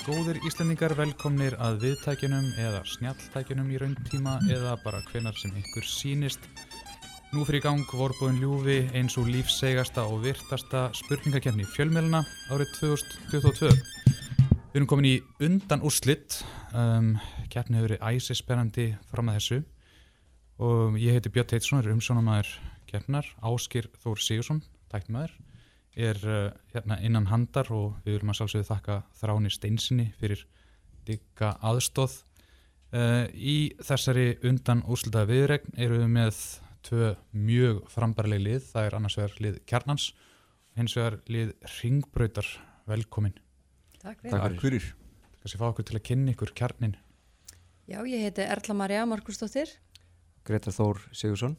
Góðir Íslendingar velkomnir að viðtækjunum eða snjalltækjunum í rauntíma eða bara hvenar sem ykkur sínist. Nú fyrir gang vorbúðin ljúfi eins og lífsegasta og virtasta spurningakefni fjölmjöluna árið 2022. Við erum komin í undan úrslitt, um, keppni hefur verið æsisperandi fram að þessu og ég heiti Björn Teitsson, er umsjónamæður keppnar, Áskir Þór Sigursson, tæknumæður er uh, hérna innan handar og við viljum að sjálfsögðu þakka þráni steinsinni fyrir digga aðstóð. Uh, í þessari undan úrslutaða viðregn eru við með tvö mjög frambarleg lið, það er annars vegar lið kjarnans og hins vegar lið ringbröytar velkomin. Takk fyrir. Takk fyrir. Kanski fá okkur til að kynna ykkur kjarnin. Já, ég heiti Erla Maria Markusdóttir. Greta Þór Sigursson.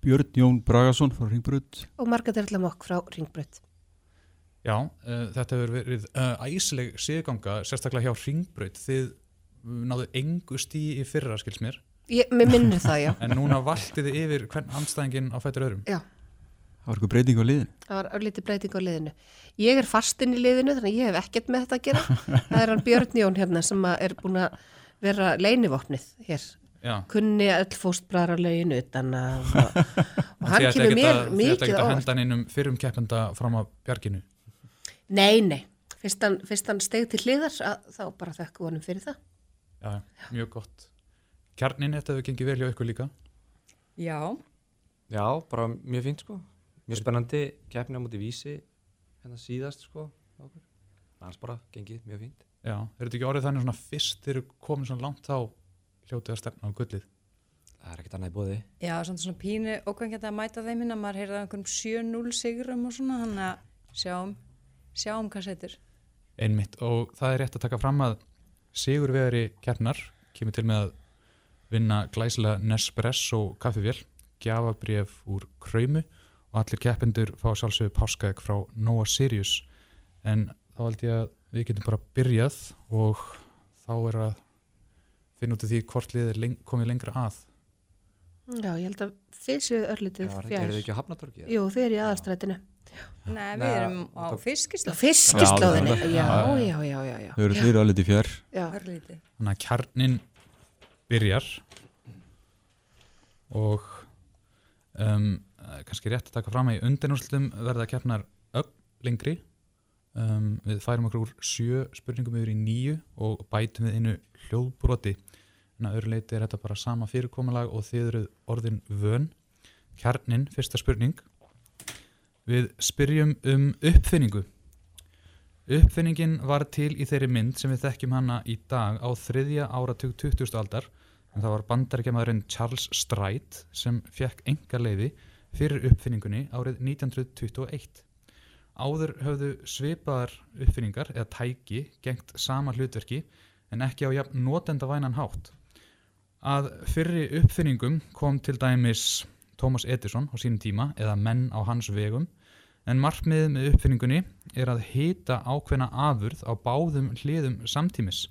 Björn Jón Bragason frá Ringbröð og Marga Derlamokk frá Ringbröð. Já, uh, þetta hefur verið uh, æsileg síðganga, sérstaklega hjá ringbröyt. Þið náðu engu stí í fyrra, skils mér, minnir það, já. en núna valtið þið yfir hvern andstæðingin á fættur öðrum. já. Það var eitthvað breyting á liðin Það var örlítið breyting á liðinu. Ég er fastinn í liðinu þannig að ég hef ekkert með þetta að gera. Það er hann Björn Jón hérna sem að er búin að vera leinivopnið hér. Já, Kunni öll fóstbræðar lögin utan að og, hann Þið ætti kemur mér að- þið ætti mikið ekkert á að henda hann innum fyrrum keppenda fram á bjarginu. Nei, nei. Fyrst hann, fyrst hann steg til hliðar að, þá bara þökku honum fyrir það. Já, mjög gott. Kjarnin, þetta hefur gengið vel hjá ykkur líka. Já, Já, bara mjög fínt sko. Mjög spennandi keppni á múti vísi hérna síðast sko. Annars bara gengið mjög fínt. Já, er þetta ekki orðið þannig svona fyrst þeir eru komin svona langt þá hljótið að stefna á gullið? Það er ekkert annað í bóði. já, svona, svona pínu ókvæmkjandi að mæta þeim að maður heyrði að einhverjum 7-0 sigurum og svona, hann að sjáum, sjáum hvað setur. Einmitt, og það er rétt að taka fram að Sigur Vegari Kjarnar kemur til með að vinna glæsilega Nespresso kaffivél, gjafabref úr kröymu og allir keppendur fá sjálfsögðu páskaðeg frá Noah Sirius en þá held ég að við getum bara byrjað og þá er að finna út af því hvort liðið er leng komið lengra að Já, ég held að þið séu Já, örlítið er fjær. þið ekki á hafnatorki? Jú, þið er í aðalstrætinu. Nei, við Nei, erum á. Á fiskislóðinni. Já, Já, já, já, já, já, já. Þau eru Já, til fjær Já, Hörlítið. Þannig að kjarnin byrjar og um, eh, kannski rétt að taka fram að í undanúrslutum verða keppnar öll lengri um, við færum okkur úr sjö spurningum yfir í nýju og bætum við einu hljóðbroti en að öðru leiti er þetta bara sama fyrirkomulag og þið eruð orðin vön kjarnin, fyrsta spurning við spyrjum um uppfinningu Uppfinningin var til í þeirri mynd sem við þekkjum hana í dag á þriðja áratug 20. aldar en það var bandarækjamaðurinn Charles Stride sem fekk enga leiði fyrir uppfinningunni árið 1921. Áður höfðu svipaðar uppfinningar eða tæki gengt sama hlutverki en ekki á jafn notendavænan hátt. Að fyrri uppfinningum kom til dæmis Thomas Edison á sínum tíma eða menn á hans vegum en markmiðið með uppfinningunni er að hita ákveðna afurð á báðum hliðum samtímis.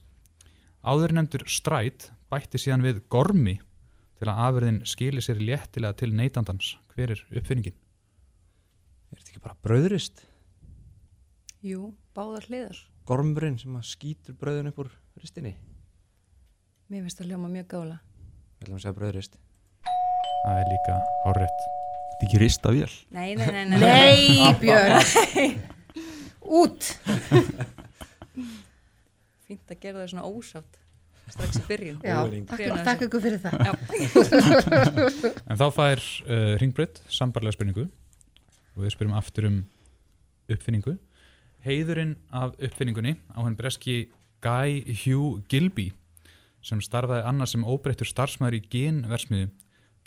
Áður nefndur stræt bætti síðan við gormi til að afurðin skili sér léttilega til neytandans. Hver er uppfinningin? Er þetta ekki bara brauðrist? Jú, báðar hliðar. Gormurinn sem að skýtur brauðin upp úr ristinni? Mér finnst það hljóma mjög gála. Við ætlum að segja brauðrist. Það er líka árétt. Þetta er ekki rista vél Nei, nei, nei, nei. Nei, Björn. Út. Fínt að gera það svona ósátt. Strax í byrjun. Já, takk, takk ykkur fyrir það. Já, En þá fær uh, Ringbreytt sambarlega spurningu og við spyrjum aftur um uppfinningu. Heiðurinn af uppfinningunni á henn breski Guy Hugh Gilby sem starfaði annars sem óbreyttur starfsmæður í genversmiðu.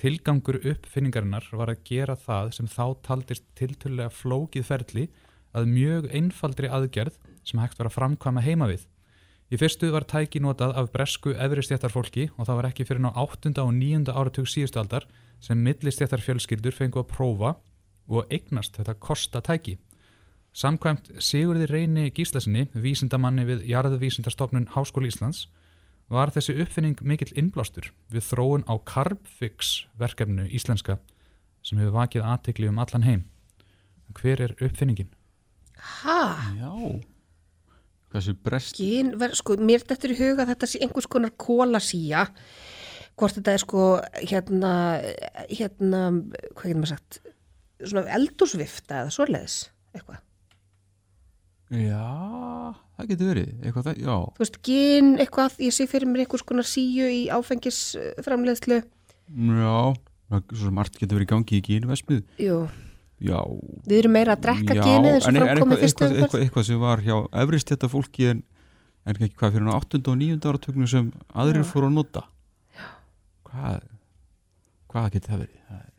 Tilgangur uppfinningarinnar var að gera það sem þá taldist tiltölulega flókið ferli að mjög einfaldri aðgerð sem hægt var að framkvæma heima við. Í fyrstu var tæki notað af bresku efristjættarfólki og það var ekki fyrir ná 8. og 9. áratug síðustu aldar sem millistjættarfjölskyldur fengu að prófa og eignast þetta kosta tæki. Samkvæmt Sigurði Reyni Gíslasinni, vísindamanni við Jarðvísindastofnun Háskóli Íslands, var þessi uppfinning mikill innblástur við þróun á Carbfix verkefnu íslenska sem hefur vakið aðtekli um allan heim. Hver er uppfinningin? Ha? Já Hversu brest ver, sko, mér þetta í huga að þetta sé einhvers konar kólasía hvort þetta er sko hérna, hérna hvað getur maður sagt svona eldúsvifta eða svoleiðis eitthvað, Já, það getur verið eitthvað það, já, þú veist, gin eitthvað, ég sé fyrir mér einhvers konar síu í áfengisframleiðslu já svo margt getur verið í gangi í gínvesmið jú, Já, við erum meira að drekka já, ginið eins og en- en fram komið eitthvað, fyrstu umferð. eitthvað, eitthvað sem var hjá efrist þetta fólki en, en ekki hvað fyrir 8. og 9. áratögnum sem aðrir Já. fóru að nota hvað hvað getur það verið það, er-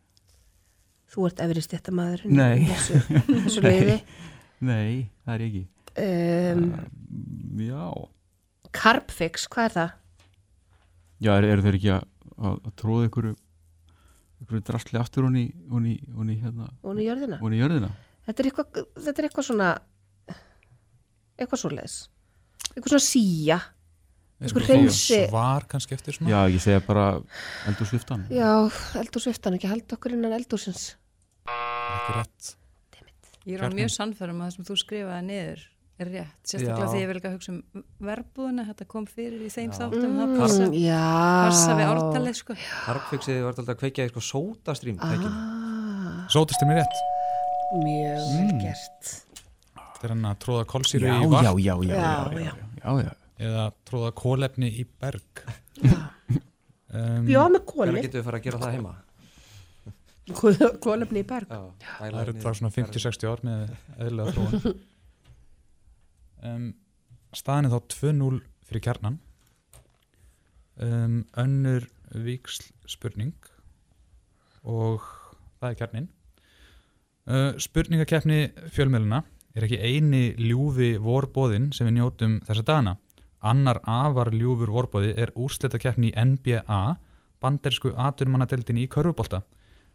þú ert efrið stjættamaður Nei. þessu, þessu nei, það er ég ekki. Um, já, Carbfix, hvað er það? já eru er þeir ekki að, að, að tróða ykkur ykkur drastli aftur hún í, hún í, hún í, hérna, Hún í jörðina? hún í jörðina. Þetta er eitthvað, þetta er eitthvað svona eitthvað svoleiðis. Eitthvað svona síja Einhver hreinsi. svar kannski eftir svona? Já, ég segja bara eldur sviftan. Já, eldúsviftan ekki halda okkur innan eldúsins ekki rétt Ég er á mjög sannfærum að það sem þú skrifaði niður er rétt, sérstaklega því ég vil ekki að hugsa um verbúðina, þetta kom fyrir í þeim þáttum, það passa, mm, passa við ártalið sko. Harkfixið var alltaf að kveikja í sko tækinu. ah, sótist þér mér rétt. Mjög Mm. gert. Þetta er hann að tróða kolsýru já, í vatn. já, já, já, Já, já, já. já, já, já. eða tróða kólefni í berg. Um, Já, með Hvernig kóli getum við fara að gera það heima? Kólefni í berg. Já, það eru það svona 50-60 ár með eðlilega þróun. Um, staðin er þá 2-0 fyrir kjarnan um, önnur víksl spurning og það er kjarnin uh, spurningakeppni fjölmjöluna er ekki eini ljúfi vorbóðin sem við njótum þessa dagana. Annar afar ljúfur vorbóði er úrslitakeppni í NBA bandersku aturmannadeldin í körfubolta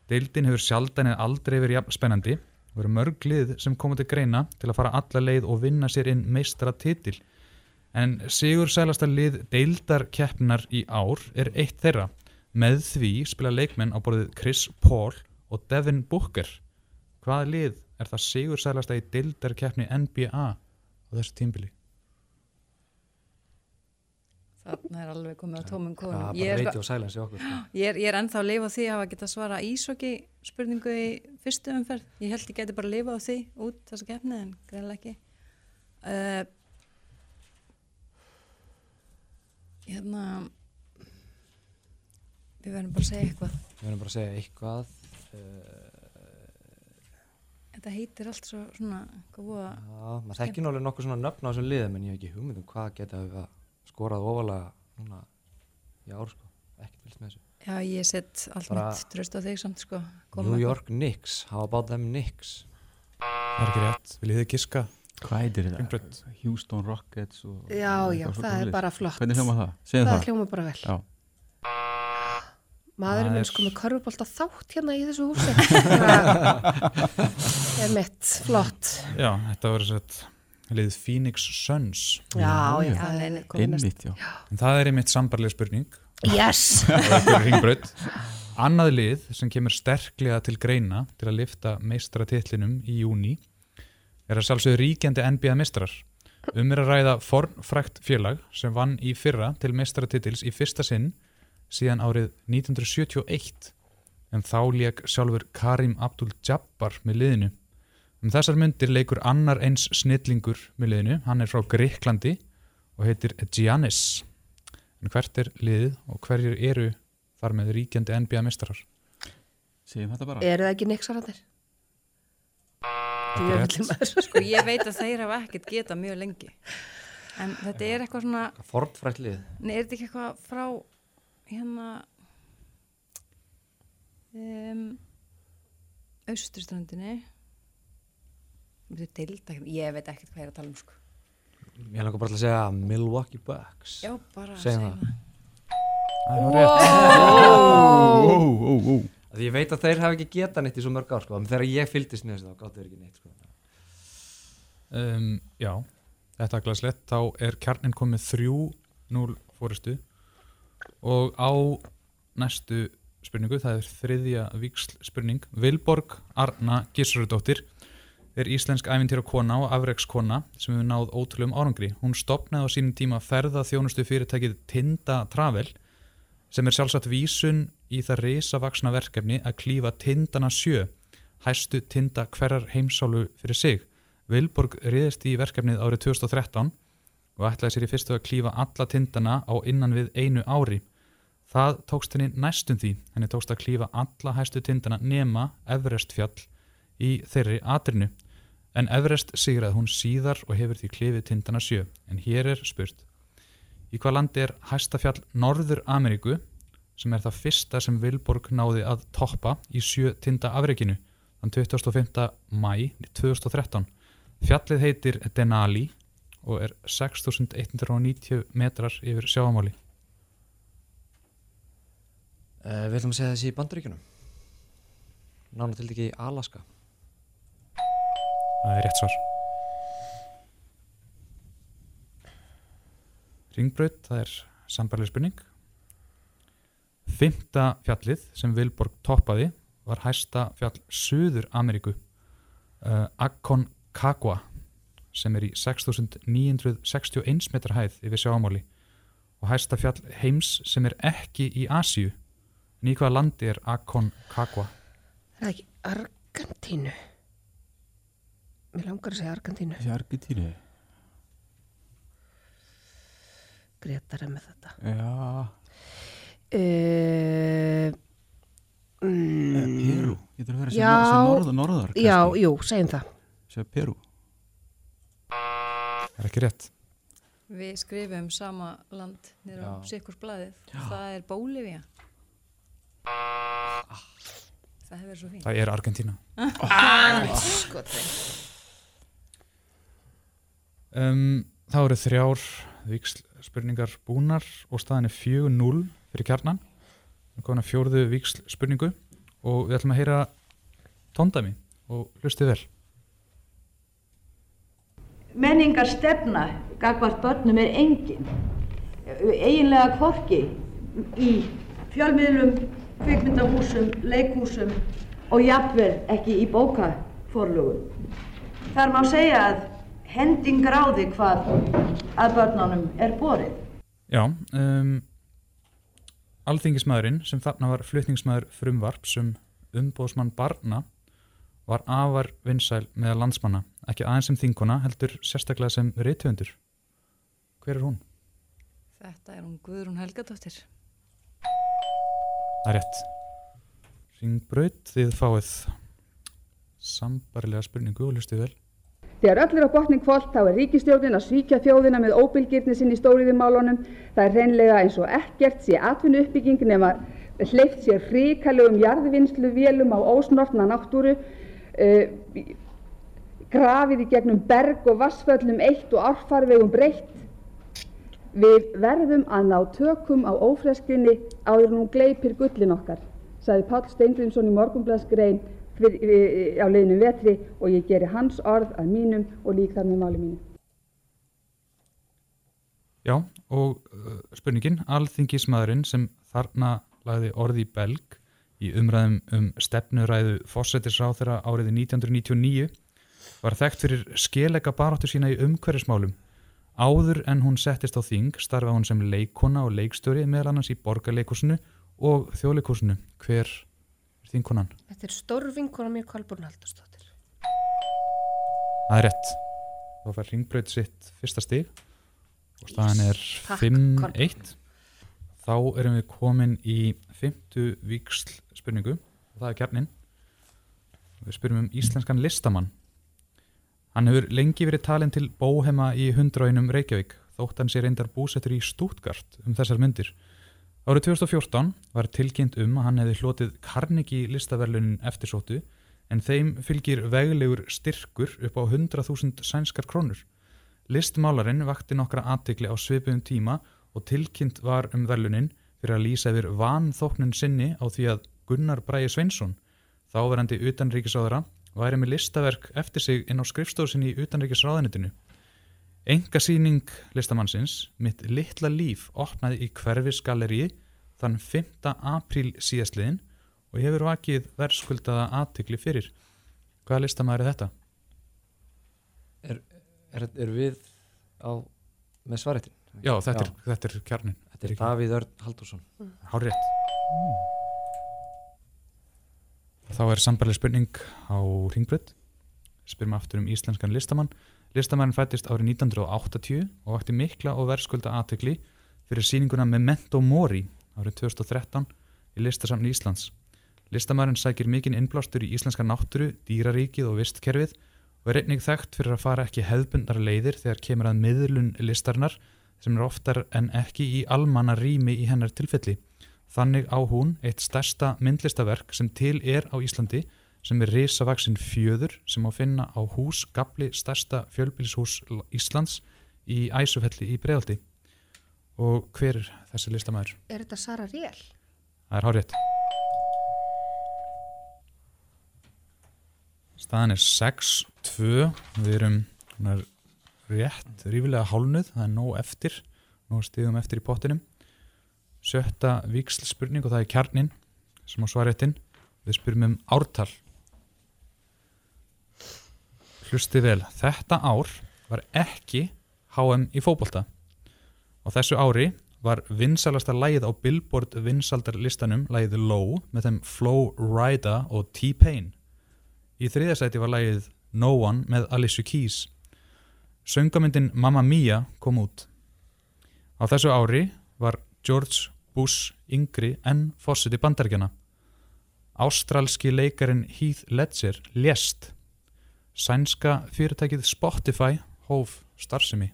Deildin hefur sjaldan eða aldrei verið jafn spennandi og eru mörg lið sem koma til greina til að fara alla leið og vinna sér inn meistara titil. En sigur sælasta lið deildarkeppnar í ár er eitt þeirra. Með því spila leikmenn á borðið Chris Paul og Devin Booker. Hvaða lið er það sigur sælasta í deildarkeppni NBA á þessu tímbili? Þarna er alveg komið á tómum konum. bara Ég er, sko, ég, er, ég er ennþá að lifa á því að hafa getað svara ísokki spurningu í fyrstu umferð. Ég held ég geti bara að lifa á því út þessa keppni en greinlega ekki. Uh, hérna, við verðum bara að segja eitthvað. Við verðum bara að segja eitthvað. Uh, Þetta heitir allt svo svona, já, maður þekki nálega nokkuð svona nöfn á þessum liðum en ég hef ekki hugmynd um hvað geta við að skorað ofalega núna í ár sko. Ekki fylgst með þessu. já ég set allt mitt tröst á þig samt sko. New. York Knicks, how about them Knicks? Það er ekki rétt. Viljið þið giska? Hvað heitir þetta? Houston Rockets og, Já, já, það er bara flott Hvernig hljóma það? Segðu Það það, hljóma bara vel Já. Maðurinn er- sko með körfubólta þátt hérna í þessu húsi Það er mitt, flott Já, þetta var sett lið Phoenix Suns. Já, já, já. það er Einmitt, já En það er einmitt sambarleg spurning. Yes. Annað lið sem kemur sterklega til greina til að lifta meistaratitlinum í júni er að sjálfsögðu ríkjandi NBA meistrar. Um er að ræða fornfrækt félag sem vann í fyrra til meistaratitils í fyrsta sinn síðan árið 1971 en þá lék sjálfur Karim Abdul-Jabbar með liðinu. Um þessar myndir leikur annar eins snillingur með liðinu, hann er frá Greiklandi og heitir Giannis. En hvert er liðið og hverjir eru þar með ríkjandi NBA meistarar? Segjum þetta bara eru það ekki rétt. Sko ég veit að þeir hafa ekkert getað mjög lengi. En þetta er eitthvað svona, Fordfrætt lið. nei, er þetta ekki eitthvað frá hérna um, er deilda, ég veit ekkert hvað ég er að tala um sko. Ég langar bara til að segja Milwaukee Bucks. Já, bara að segja það. er ó, ó Því ég veit að þeir hafa ekki getað neitt í svo mörg ár sko. Þegar ég fylgdist með þessu þá gáttu þeir ekki neitt sko. Um, já, þetta er glæslegt. Þá er kjarnin komið 3-0 fórustu og á næstu spurningu, það er þriðja víksl spurning. Vilborg Arna Gissurudóttir er íslensk æfintýra kona og afrekskona sem hefur náð ótrúlegum árangri. Hún stopnaði á sínum tíma ferða þjónustu fyrirtækið Tinda Travel sem er sjálfsagt vísun í það risavaksna verkefni að klífa Tindana sjö, hæstu Tinda hverjar heimsálu fyrir sig. Vilborg riðist í verkefnið árið 2013 og ætlaði sér í fyrstu að klífa alla Tindana á innan við einu ári. Það tókst henni næstum því, henni tókst að klífa alla hæstu Tindana nema Everest fjall í þeirri atrinu. En Everest sigraði hún síðar og hefur því klifið Tindana sjö. En hér er spurt, í hvað landi er hæsta fjall Norður Ameríku sem er það fyrsta sem Vilborg náði að toppa í sjö tinda afreikinu þann 25. mæ 2013. Fjallið heitir Denali og er 6190 metrar yfir sjáamáli. Uh, við ætlum að segja þessi í bandaríkunum. Nána til í Alaska. Það er rétt svar. Ringbraut, það er sambarlega spurning. Fymta fjallið sem Vilborg toppaði var hæsta fjall Suður Ameríku, uh, Aconcagua, sem er í 6961 metrar hæð yfir sjáamáli og hæsta fjall heims sem er ekki í Asíu. En í hvaða landi er Aconcagua? Það er ekki Argentínu. Mér langar að segja Argentínu. Þessi Argentínu Gretar er með þetta. Já, Uh, mm, Peru Getur það verið sem, Já. sem norð, norðar Já, kannski? jú, segjum það. Sem Peru Það er ekki rétt. Við skrifum sama land niður á Já. sikkurs blaðið. Það er Bólivía. Það hefur verið svo fínt. Það er Argentína. Skotin. Um, þá eru þrjár víksl spurningar búnar og staðan er 4-0 fyrir kjarnan. Við komum að fjórðu víksl spurningu og við ætlum að heyra tóndæmi og hlustið vel. menningar stefna gagvart börnum er engin eiginlega hvorki í fjölmiðlum, kvikmyndahúsum, leikhúsum og jafnvel ekki í bókaforlugum. Þar má segja að hending ráði hvað að börnunum er borið. Já, um, alþingismæðurinn sem þarna var flutningsmæður frumvarp sem umbóðsmann barna var afar vinsæl með landsmanna, ekki aðeins sem þinguna, heldur sérstaklega sem rithöfundur. Hver er hún? Þetta er hún Guðrún Helgadóttir. Það er rétt. Ringbraut, þið fáið sambarilega spurningu og hlustið vel. Þegar öll er á botning kvöld þá er ríkistjórnin að svíkja þjóðina með óbylgirni sinn í stóriðumálunum. Það er hreinlega eins og ekkert sé atvinnu uppbygging nema hleyft sér fríkalegum jarðvinnslu vélum á ósnortna náttúru, uh, grafið í gegnum berg og vassföllum eitt og árfarvegum breytt. Við verðum að ná tökum á ófreskinni áður hún gleipir gullin okkar, sagði Páll Steingrímsson í í- á leiðinum vetri og ég geri hans orð að mínum og lík þar með máli mínu. Já, og uh, spurningin, alþingismæðurinn sem þarna lagði orði í belg í umræðum um stefnuræðu fósettisráþera árið 1999 var þekkt fyrir skelega baráttu sína í umhverfismálum. Áður en hún settist á þing starfa hún sem leikona og leikstjóri meðal annars í borgarleikúsinu og þjóðleikúsinu. Hver þingkonan? Þetta er stór vinkona mér Kolbrún Haldursdóttir. Það er rétt. Þá fær ringbraut sitt fyrsta stig og staðan er Takk, 5-1. Þá erum við komin í fymtu víksl spurningu og það er kjarnin. Við spyrjum um íslenskan listamann. Hann hefur lengi verið talin til bóhema í hundraunum Reykjavík þótt hann sé reyndar búsettur í Stútgart um þessar myndir. Árið 2014 var tilkynnt um að hann hefði hlotið Carnegie listaverlunin eftirsóttu en þeim fylgir veglegur styrkur upp á 100.000 sænskar krónur. Listmálarinn vakti nokkra aðtikli á svipum tíma og tilkynnt var um verlunin fyrir að lýsa yfir vanþóknun sinni á því að Gunnar Bræði Sveinsson, þáverandi utanríkisáðara, væri með listaverk eftir sig inn á skrifstofu sinni í utanríkisráðanitinu. Enga síning listamannsins, mitt litla líf, opnaði í hverfisgalleríi þann 5. apríl síðastliðin og hefur vakið verðskuldaða aðtikli fyrir. Hvaða listamæður er þetta? Er, er við á með svarettin? Já, þetta, Er, þetta er kjarnin Þetta er Davíð Örn Haldursson Hárétt Þá er sambarlega spurning á Ringbrödd spyrum aftur um íslenskan listamann Listamann fættist árið 1980 og vakti mikla og verðskulda aðtökli fyrir síninguna Memento Mori árið 2013 í listasamni Íslands. Listamærin sækir mikinn innblástur í íslenska náttúru, dýraríkið og vistkerfið og er einnig þekkt fyrir að fara ekki hefðbundar leiðir þegar kemur að miðlun listarnar sem er oftar en ekki í almanna rými í hennar tilfelli. Þannig á hún eitt stærsta myndlistaverk sem til er á Íslandi sem er risavaksinn fjöður sem á finna á hús gabli stærsta fjölbílishús Íslands í Æsufelli í Breðaldi. Og hver er þessi listamæður? Er þetta Sara Rél? Það er hárétt. Staðan er 6-2, við erum er, rétt, rífilega hálnuð, það er nóg eftir, nóg stíðum eftir í pottinum. Sjötta viksl spurning og það er kjarnin sem á svaréttin, við spyrum um ártal. Hlusti vel, þetta ár var ekki HM í fókbalta. Á þessu ári var vinsalasta lægið á Billboard vinsaldarlistanum lægið Low með þeim Flow Rida og T-Pain. Í þriðasæti var lægið No One með Alicia Keys. Söngamyndin Mamma Mia kom út. Á þessu ári var George Bush yngri en fósiti bandargjana. Ástralski leikarin Heath Ledger lést. Sænska fyrirtækið Spotify hóf starfsemi.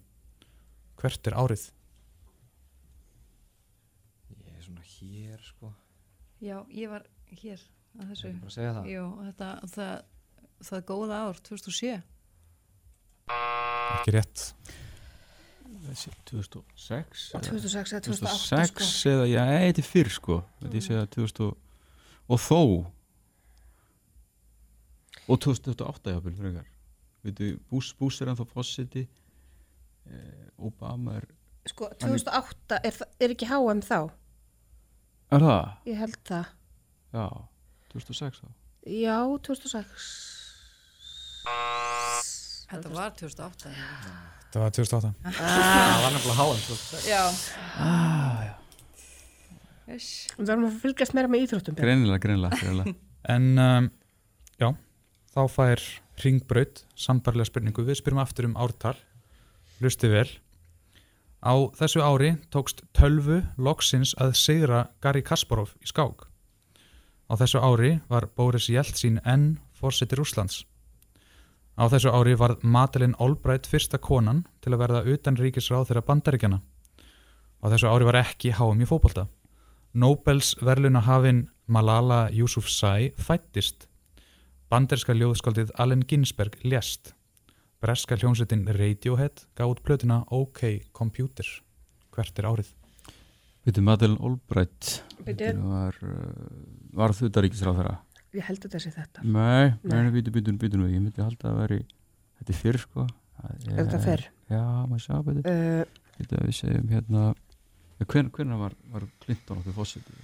Hvert er árið? Ég er svona hér sko Já, ég var hér að þessu. Ég er bara að segja það. Jú, þetta, það, það góða ár, 2007. Ekki rétt. Þessi 2006 2006 eða 2008 2006 sko. eða, já, þetta er fyrr sko þetta ég segja 2000 og, og þó og 2008 jáfnvel frekar veitu, Bush, Bush er ennþá fósiti eh, Obama er Sko, 2008, er, er ekki HM þá? er það? Ég held það. já, 2006 þá Já, 2006. Þetta var 2008. Það var 2008. Það var nefnilega háan 2006 Já. ah, já. Yes. Við verðum að fylgjast meira með íþróttum. Greinilega, greinilega. En um, já, þá fær ringbraut sambarlega spurningu. Við spyrum aftur um ártal. Lusti vel. Á þessu ári tókst tölvu loksins að sigra Gary Kasparov í skák. Á þessu ári var Boris Jeltsin enn fórseti Rúslands. Á þessu ári var Madeleine Albright fyrsta konan til að verða utan ríkisráð þeirra bandaríkjana. Á þessu ári var ekki háum í fótbolta. Nobels verðluna hafinn Malala Yousafzai fættist. Banderska ljóðskaldið Allen Ginsberg lést. Breska hljómsveitin Radiohead gáð plötuna OK Computer. Hvert er árið? Veitu, Madeleine Albright. Þetta var, uh, var þau ríkisráð þeirra Ég held að þetta sé þetta. Nei, Nei. nei, býtu, býtu, býtu nú, ég myndi halda að veri, þetta er fyrr sko. Er þetta fyrr? Já, maður sjá, býtu, Uh, býtu að við segjum hérna, hvern, hvernig var, var Clinton okkur fósiti?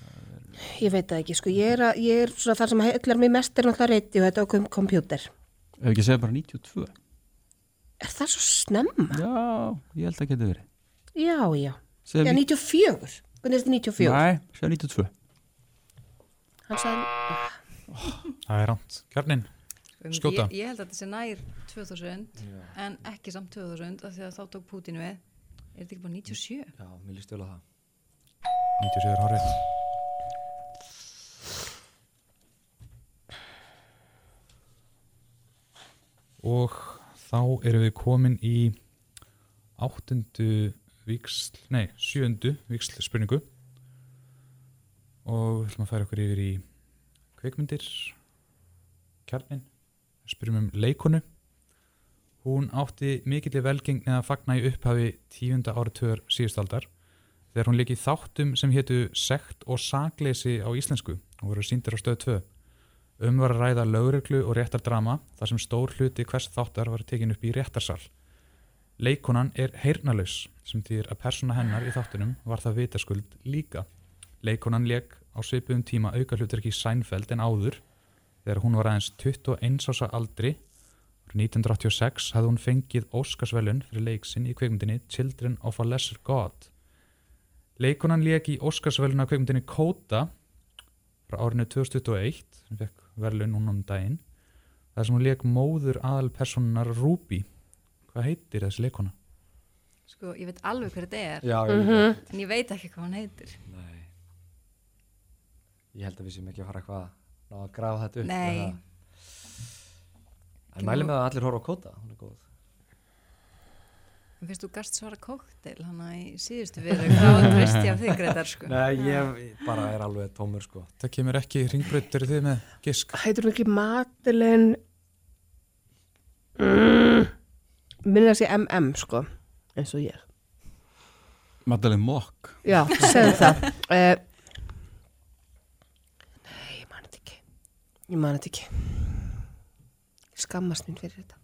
Ég veit það ekki, sko. Ég er, að, ég er svona þar sem heillar mig mest er náttúrulega reyti og þetta á kom kompjúter. Ef ekki segja bara 92? Er það svo snemma? Já, ég held að geta verið. Já, já. Segja Já, ní- 94. Hvernig er þetta 94? Nei, segja 92. Hann sagði, Það er ránt. Kjarnin? Skjóta. Ég, ég held að þetta sé nær 2000 en ekki samt 2000 af því að þá tók Putin við. Er þetta ekki bara 97? Já, mér líst vel á það 97 er árið. Og þá erum við komin í áttundu viksl, nei, sjöndu viksl spurningu og við ætlum að færa okkur yfir í kveikmyndir kjarnin spyrjum um leikonu. Hún átti mikillir velgengni að fagna í upphafi tíunda áratöður síðustaldar þegar hún leik í þáttum sem hétu Sekt og Sakleysi á íslensku. Og voru síndir á stöð 2 um var að ræða lögreglu og réttardrama þar sem stór hluti hvers þáttar var tekin upp í réttarsal Leikonan er heyrnalaus sem þýðir að persóna hennar í þáttunum var það vitaskuld líka. Leikonan leik á svipuðum tíma auka hlutverki í Seinfeld en áður þegar hún var aðeins 21 ása aldri 1986 hafði hún fengið Óskarsvelun fyrir leik sinn í kveikmyndinni Children of a Lesser God. Leikonan leik í Óskarsveluna kveikmyndinni Kóta frá árinu 2021 sem fekk velun núna um daginn þar sem hún leik móður aðalpersonunar Ruby. Hvað heitir þessi leikona? Sko, ég veit alveg hver þetta er, Já, ég, mm en ég veit ekki hvað hann heitir. Nei. Ég held að við séum ekki að fara eitthvað að grafa þetta upp. Nei. eða- En mælum með að allir horfa á kóta, hún er góð. En finnst þú gast svara kóktel hann í síðustu við þá treysti ég af þig Gretar sko. Nei, ég bara er alveg tómur sko. Það kemur ekki ringbraut, eru þið með gisk? Heitur hún ekki Madeleine? Mm, Minna að sé MM sko eins og ég. Madeleine Mock. Já, segðu það. Uh, Nei, ég man þetta ekki. Ég man þetta ekki. Skammast mín fyrir þetta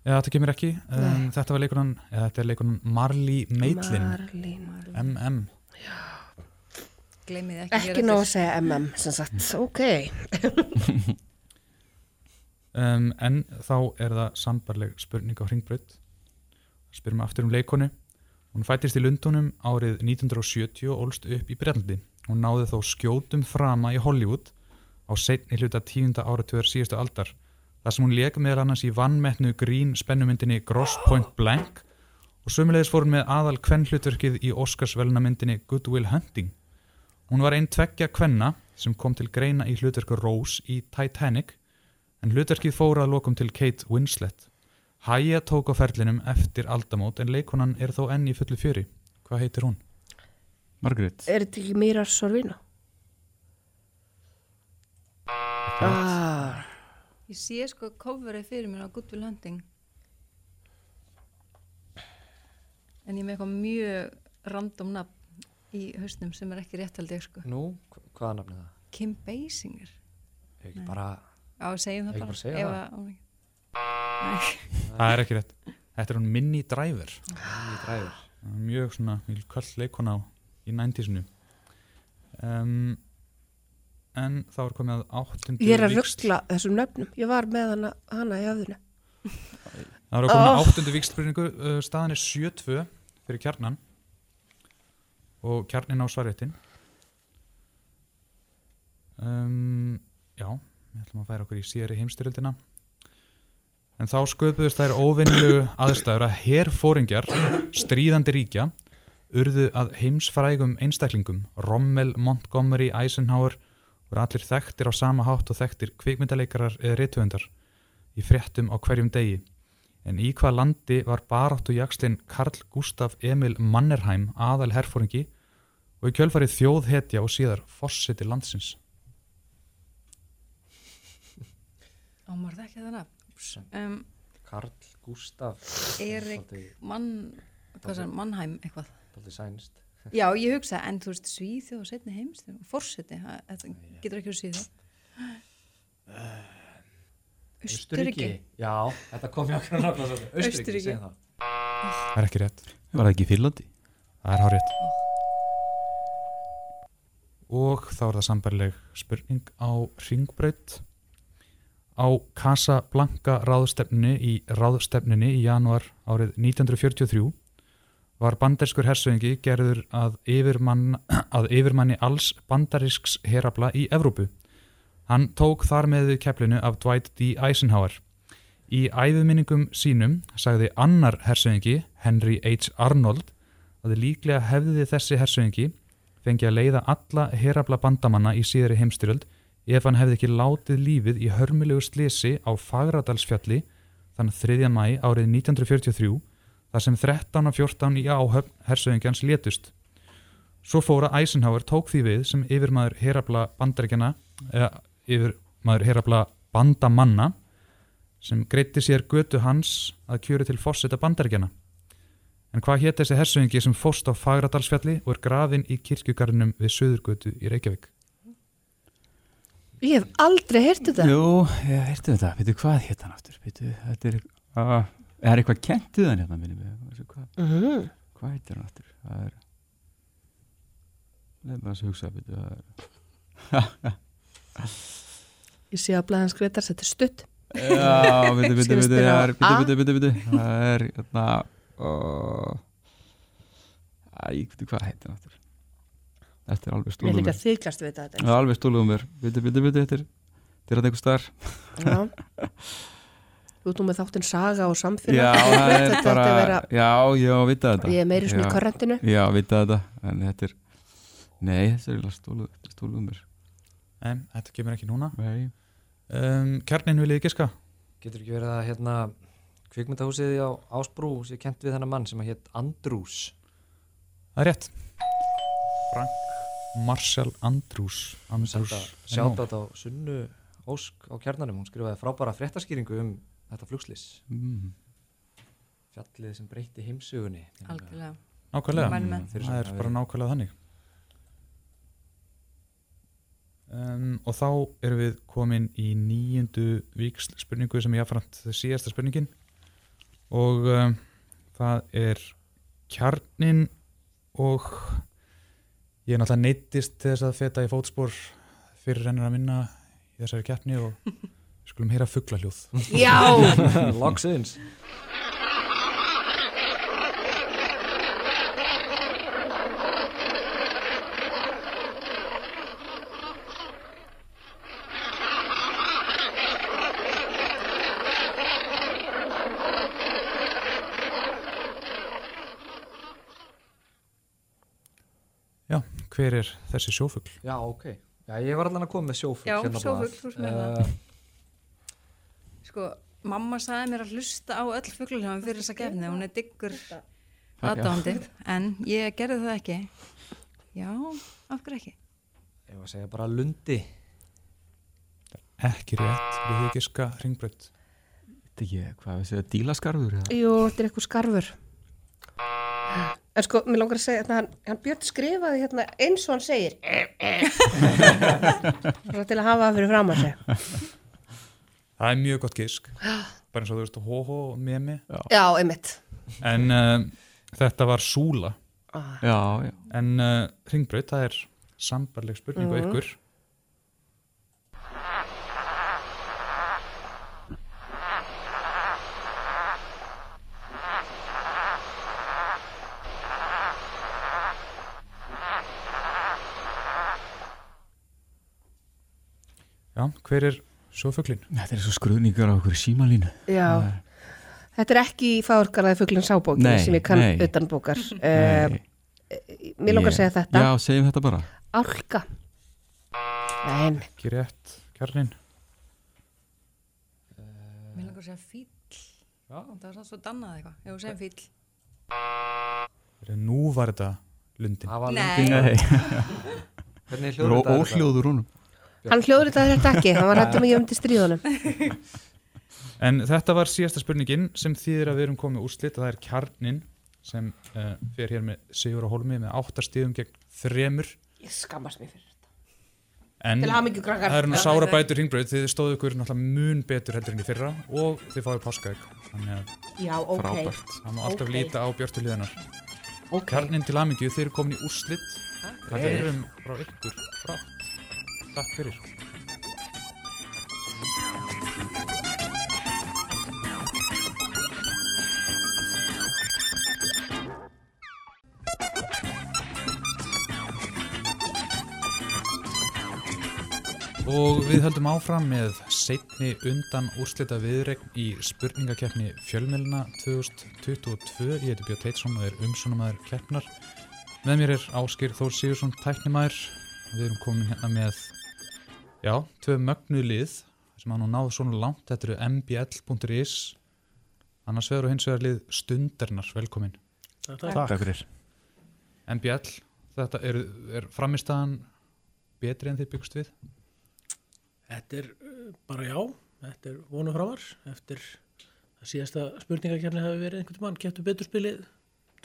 Já, þetta kemur ekki. Um, þetta var leikonan, eða þetta er leikonan Marley Meitlin, Marlene MM. Gleymið ekki Ekki nóg að segja MM sem sagt, ok Um, en þá er það sambarleg spurning á hringbraut. Spyrum aftur um leikonu. Hún fættist í Lundunum árið 1970 og ólst upp í Breitlandi. Hún náði þó skjótum frama í Hollywood á seinni hluta tíunda áratugar síðustu aldar. Það sem hún leik meðal annars í vannmettnu grín spennumyndinni Gross Point Blank og sömulegis fór hún með aðal kvennhlutverkið í Oscarsvelna myndinni Good Will Hunting. Hún var einn tveggja kvenna sem kom til greina í hlutverku Rose í Titanic en hlutverkið fór að lokum til Kate Winslet. Hæja tók á ferlinum eftir aldamót en leikonan er þó enn í fullu fjöri. Hvað heitir hún? Margaret Er þetta ekki Mira Sorvino? Ah, Ég sé sko coverið fyrir mér á Good Will Hunting en ég er með eitthvað mjög random nafn í hausnum sem er ekki rétt held ég sko Nú, hva- hvaða nafn er það? Kim Basinger Ég ekki bara, á segjum það Ekki bara, bara segja ef það? að- ó, Nei. Það er ekki rétt. Þetta er hún Minnie Driver. Minnie Driver. Mjög svona kvöld leikona á í næntísinu. Um, en þá er komið að áttundu Ég er að ruggla þessum nöfnum Ég var með hana, hana í höfðinu Það er að komið að Oh. áttundu vikstspurningu. Uh, staðan er 7-2 fyrir kjarnan og kjarnin á svarréttin. Um, já, við ætlum að færa okkur í síðari heimstyrjöldina. En þá sköpuðust þær óvinnilegu aðstæður að herfóringjar stríðandi ríkja urðu að heimsfrægum einstaklingum. Rommel, Montgomery, Eisenhower voru allir þekktir á sama hátt og þekktir kvikmyndaleikarar eða rituendar í fréttum á hverjum degi. En í hvað landi var baráttu jakslinn Karl Gustaf Emil Mannerheim aðal herfóringi og í kjölfarið þjóðhetja og síðar fossiti landsins. Ámar það ekki það nafn Úps. um, Karl Gustaf. Erik mann, hvað sem, Mannheim eitthvað Daldi sænst. Já, ég hugsa, en þú veist Svíþjóð og setni heims, fórseti þetta getur ekki verið Svíþjóð Östuríki Já, þetta kom ég okkur nákvæmlega svo. Östuríki, segjum það. Það er ekki rétt. Var það ekki í Finnlandi? Það er hárétt. Og þá er það sambærleg spurning á ringbraut. Á Casablanca ráðstefnunni í ráðstefnunni í januar árið 1943 var bandariskur hersöðingi gerður að, yfirmann, að yfirmanni alls bandarisks herabla í Evrópu. Hann tók þar með keflinu af Dwight D. Eisenhower. Í æðuminningum sínum sagði annar hersöðingi, Henry H. Arnold, að líklega hefði þessi hersöðingi fengi að leiða alla herabla bandamanna í síðari heimstyröld ef hann hefði ekki látið lífið í hörmulegu slisi á Fagradalsfjalli þann 3. mæ árið 1943 þar sem 13 og 14 í áhöfn hersöðingjans létust. Svo fóra Eisenhower tók því við sem yfirmaður herabla bandaríkjana eða yfirmaður herabla bandamanna sem greitti sér götu hans að kjöru til fórseta bandaríkjana. En hvað hétt þessi hersöðingi sem fóst á Fagradalsfjalli og er grafin í kirkjugarðinum við Suðurgötu í Reykjavík? Ég hef aldrei heyrt þetta Jú, ég heyrti þetta, veitu hvað hétt hann aftur veitu, þetta er uh, er eitthvað kent við hann hérna minni mig Veistu hvað, mm. hvað heitir hann aftur það er maður að hugsa veitu, það er Ég sé að blæðans Gretars, þetta er stutt Já, viti, viti, Sem viti, spila á það er, er, hérna, uh, æ, viti hvað heitir náttúr. Þetta er alveg Ég er líka mér. þykjast við þetta alveg stúlum mér, viti, viti, viti, þetta er, þetta er að eitthvað starf. Já. Þú ert nú með þáttinn saga og samfélag Já, það er Þetta bara, vera, já, já, vita þetta. ég er meiri svona í korrentinu Já, vita þetta, en þetta er, nei, þetta er þetta er stúlum mér. En þetta kemur ekki núna. Nei, Um, kjarnin viljið giska? Getur ekki verið að hérna kvikmyndahúsið á Ásbrú sé kent við þennan mann sem að hétt Andrús Það er rétt. Frank Marshall Andrews. Andrews. Sjátt á Sunnu Ósk á kjarnanum, hún skrifaði frábæra fréttaskýringu um þetta flugslis mm. fjallið sem breytti heimsugunni algjörlega Nákvæmlega. Fyrir Það er bara nákvæmlega þannig. Um, og þá erum við komin í nýjundu víksl spurningu sem ég aðframt síðasta spurningin og um, það er kjarnin og ég er náttúrulega neittist til þess að feta í fótspor fyrir rennir að minna í þessari keppni og skulum heyra fugglahljóð. Já, Logsins Hver er þessi sjófugl? Já, ok Já, ég var allan að koma með sjófugl Já, hérna sjófugl, þú ert með það. Eh, Sko, mamma sagði mér að hlusta á öll fugglaljóðum fyrir þessa gefni, hún er diggur Já. aðdándi, en ég gerði það ekki. Já, af hverju ekki? Ég var að segja bara lundi Ekki rétt, við þið giska ringbrödd. Þetta ekki, hvað við segja, dílaskarfur eða? jú, þetta er eitthvað skarfur En sko, mér langar að segja að hann, hann Björn skrifaði hérna eins og hann segir til að hafa það fyrir fram að segja Það er mjög gott gisk, bara eins og þú veist hóhó og memi. Já, einmitt. En uh, þetta var súla, Já, já, en uh, ringbrödd, það er sambarleg spurning á Mhm. ykkur. Já, hver er sjófuglin? þetta er svo skruðningar á okkur símalínu. Já, þetta er ekki í fáurkalaði fugglinn sábóki Nei, sem ég kann nei. utan bókar uh, Nei, Mér langar að segja þetta Já, segjum þetta bara. Álka Nei, Ekki rétt, kjarnin. Mér langar að segja fíll. Já. Það var svo dannað eitthvað, ef þú segir fíll. Nú var þetta lundin. Það var Nei. lundi Nei, Hvernig hljóður þetta? óhljóður húnum. Hann hljóður þetta ekki hann var hættum að ég um til stríðunum En þetta var síðasta spurningin sem þýðir að við erum komið úrslit og það er kjarnin sem uh, fer hér með Sigur og Holmi með áttastíðum gegn þremur. Ég skammast mér fyrir þetta. En Til hamingju krakkar. það eru nú sára bætur hringbröð þið stóðu ykkur náttúrulega mun betur heldur en í fyrra og þið fáið að Já, ok, það má alltaf Ok. líta á björtu liðanar ok. Kjarnin til hamingju, þið eru komin í úrslit. Það erum frá ykkur. Frátt Takk fyrir Og við höldum áfram með setni undan úrslita viðregn í spurningakeppni Fjölmjölna 2022. Ég heiti Björn Teitsson og er umsjónumæður keppnar. Með mér er Áskir Þór Sigursson, tæknimæður. Við erum komin hérna með, já, tvö mögnu lið sem hann nú náðu svona langt. Þetta eru mbl.is, annars vegar og hins vegar lið Stundarnar. Velkomin. Takk fyrir. MBL, þetta er, er framistæðan betri en þið byggst við? Þetta er uh, bara já, þetta er vonu framar eftir að síðasta spurningakefni hafi verið einhvern mann, getur betur spilið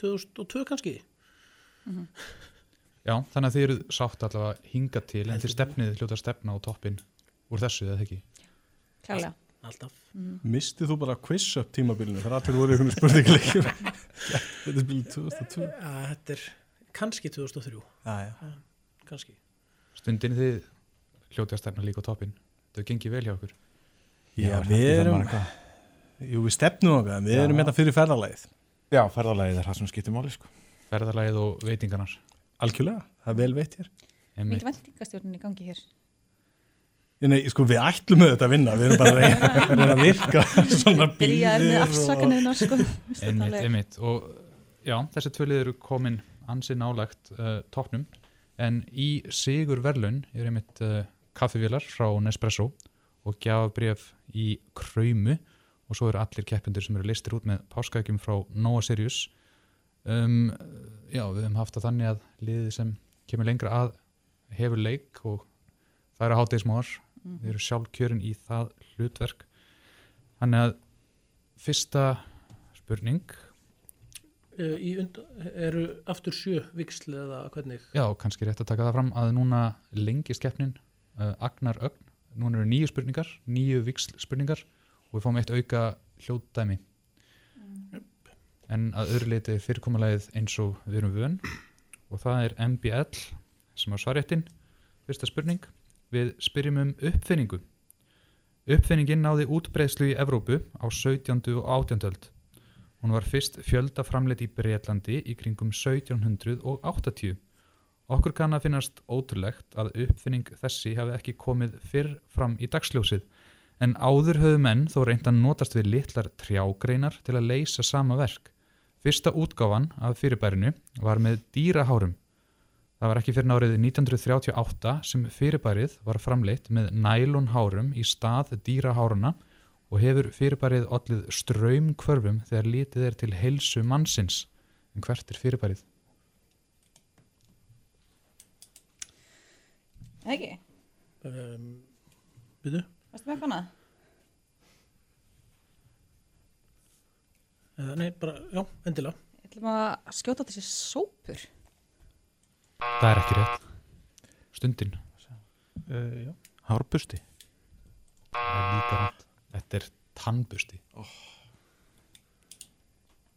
2002 kannski. Já, þannig að þið eru sátt allavega hinga til en þið stefnið hljóta að stefna á toppin úr þessu eða ekki. Klálega. Alltaf. Mistið þú bara quiz up tímabilinu þegar allir voru einhvern spurningaleikjum Þetta er spilið 2002 Ja, þetta er kannski 2003, Já, já kannski. Stundin þið hljóta að stefna líka á toppin. Það gengið vel hjá okkur. Já, er við erum, jú, við stefnum okkar, við Já. erum hérna fyrir ferðalagið. Já, ferðalagið er það sem skiptir máli sko. ferðalagið og veitingarnar Algjörlega, það er vel veitt hér. Mikið vendingastjórnin í gangi hér. Nei, sko, við ætlum þetta að vinna, við erum bara að reyna, að virka svona með bílir afsakanirna, sko. einmitt, einmitt og já, þessi tvölið eru komin ansi nálagt uh, toppnum en í Sigur Verlun er einmitt uh, kaffivélar frá Nespresso og gjafabref í Kröymu og svo eru allir keppindur sem eru listir út með páskaækjum frá Nóa Sirius um, já, við höfum haft það þannig að liðið sem kemur lengra að hefur leik og það eru hátegismóar við erum sjálf kjörin í það hlutverk. Þannig að fyrsta spurning. Eh, Í und, eru aftur sjö viksl eða hvernig? Já, kannski rétt að taka það fram að núna lengist keppnin uh, Agnar Ögn, núna eru nýju spurningar nýju viksl spurningar og við fáum eitt auka hljóðdæmi en að öðru leiti er fyrirkomulegið eins og við erum vön og það er MBL sem á svarréttin fyrsta spurning, við spyrjum um uppfinningu uppfinningin náði útbreiðslu í Evrópu á 17. og 18. öld hún var fyrst fjöldaframleitt í Breitlandi í kringum 1780 Okkur kann að finnast ótrúlegt að uppfinning þessi hafi ekki komið fyrr fram í dagsljósið, en áður höfðu menn þó reynd að notast við litlar trjágreinar til að leysa sama verk. Fyrsta útgáfan af fyrirbærinu var með dýrahárum. Það var ekki fyrir árið 1938 sem fyrirbærið var framleitt með nælonhárum í stað dýraháruna og hefur fyrirbærið ollið ströymkvörfum þegar lítið er til heilsu mannsins. En hvert er fyrirbærið? Ekki? Um, Býtu? Varstu með eitthvað annað? Eða, nei, bara, já, endilega. Ég ætlum að skjóta þessi sópur. Það er ekki rétt. Stundin. Uh, já. Hárbusti Það er líka rétt. Þetta er tannbusti.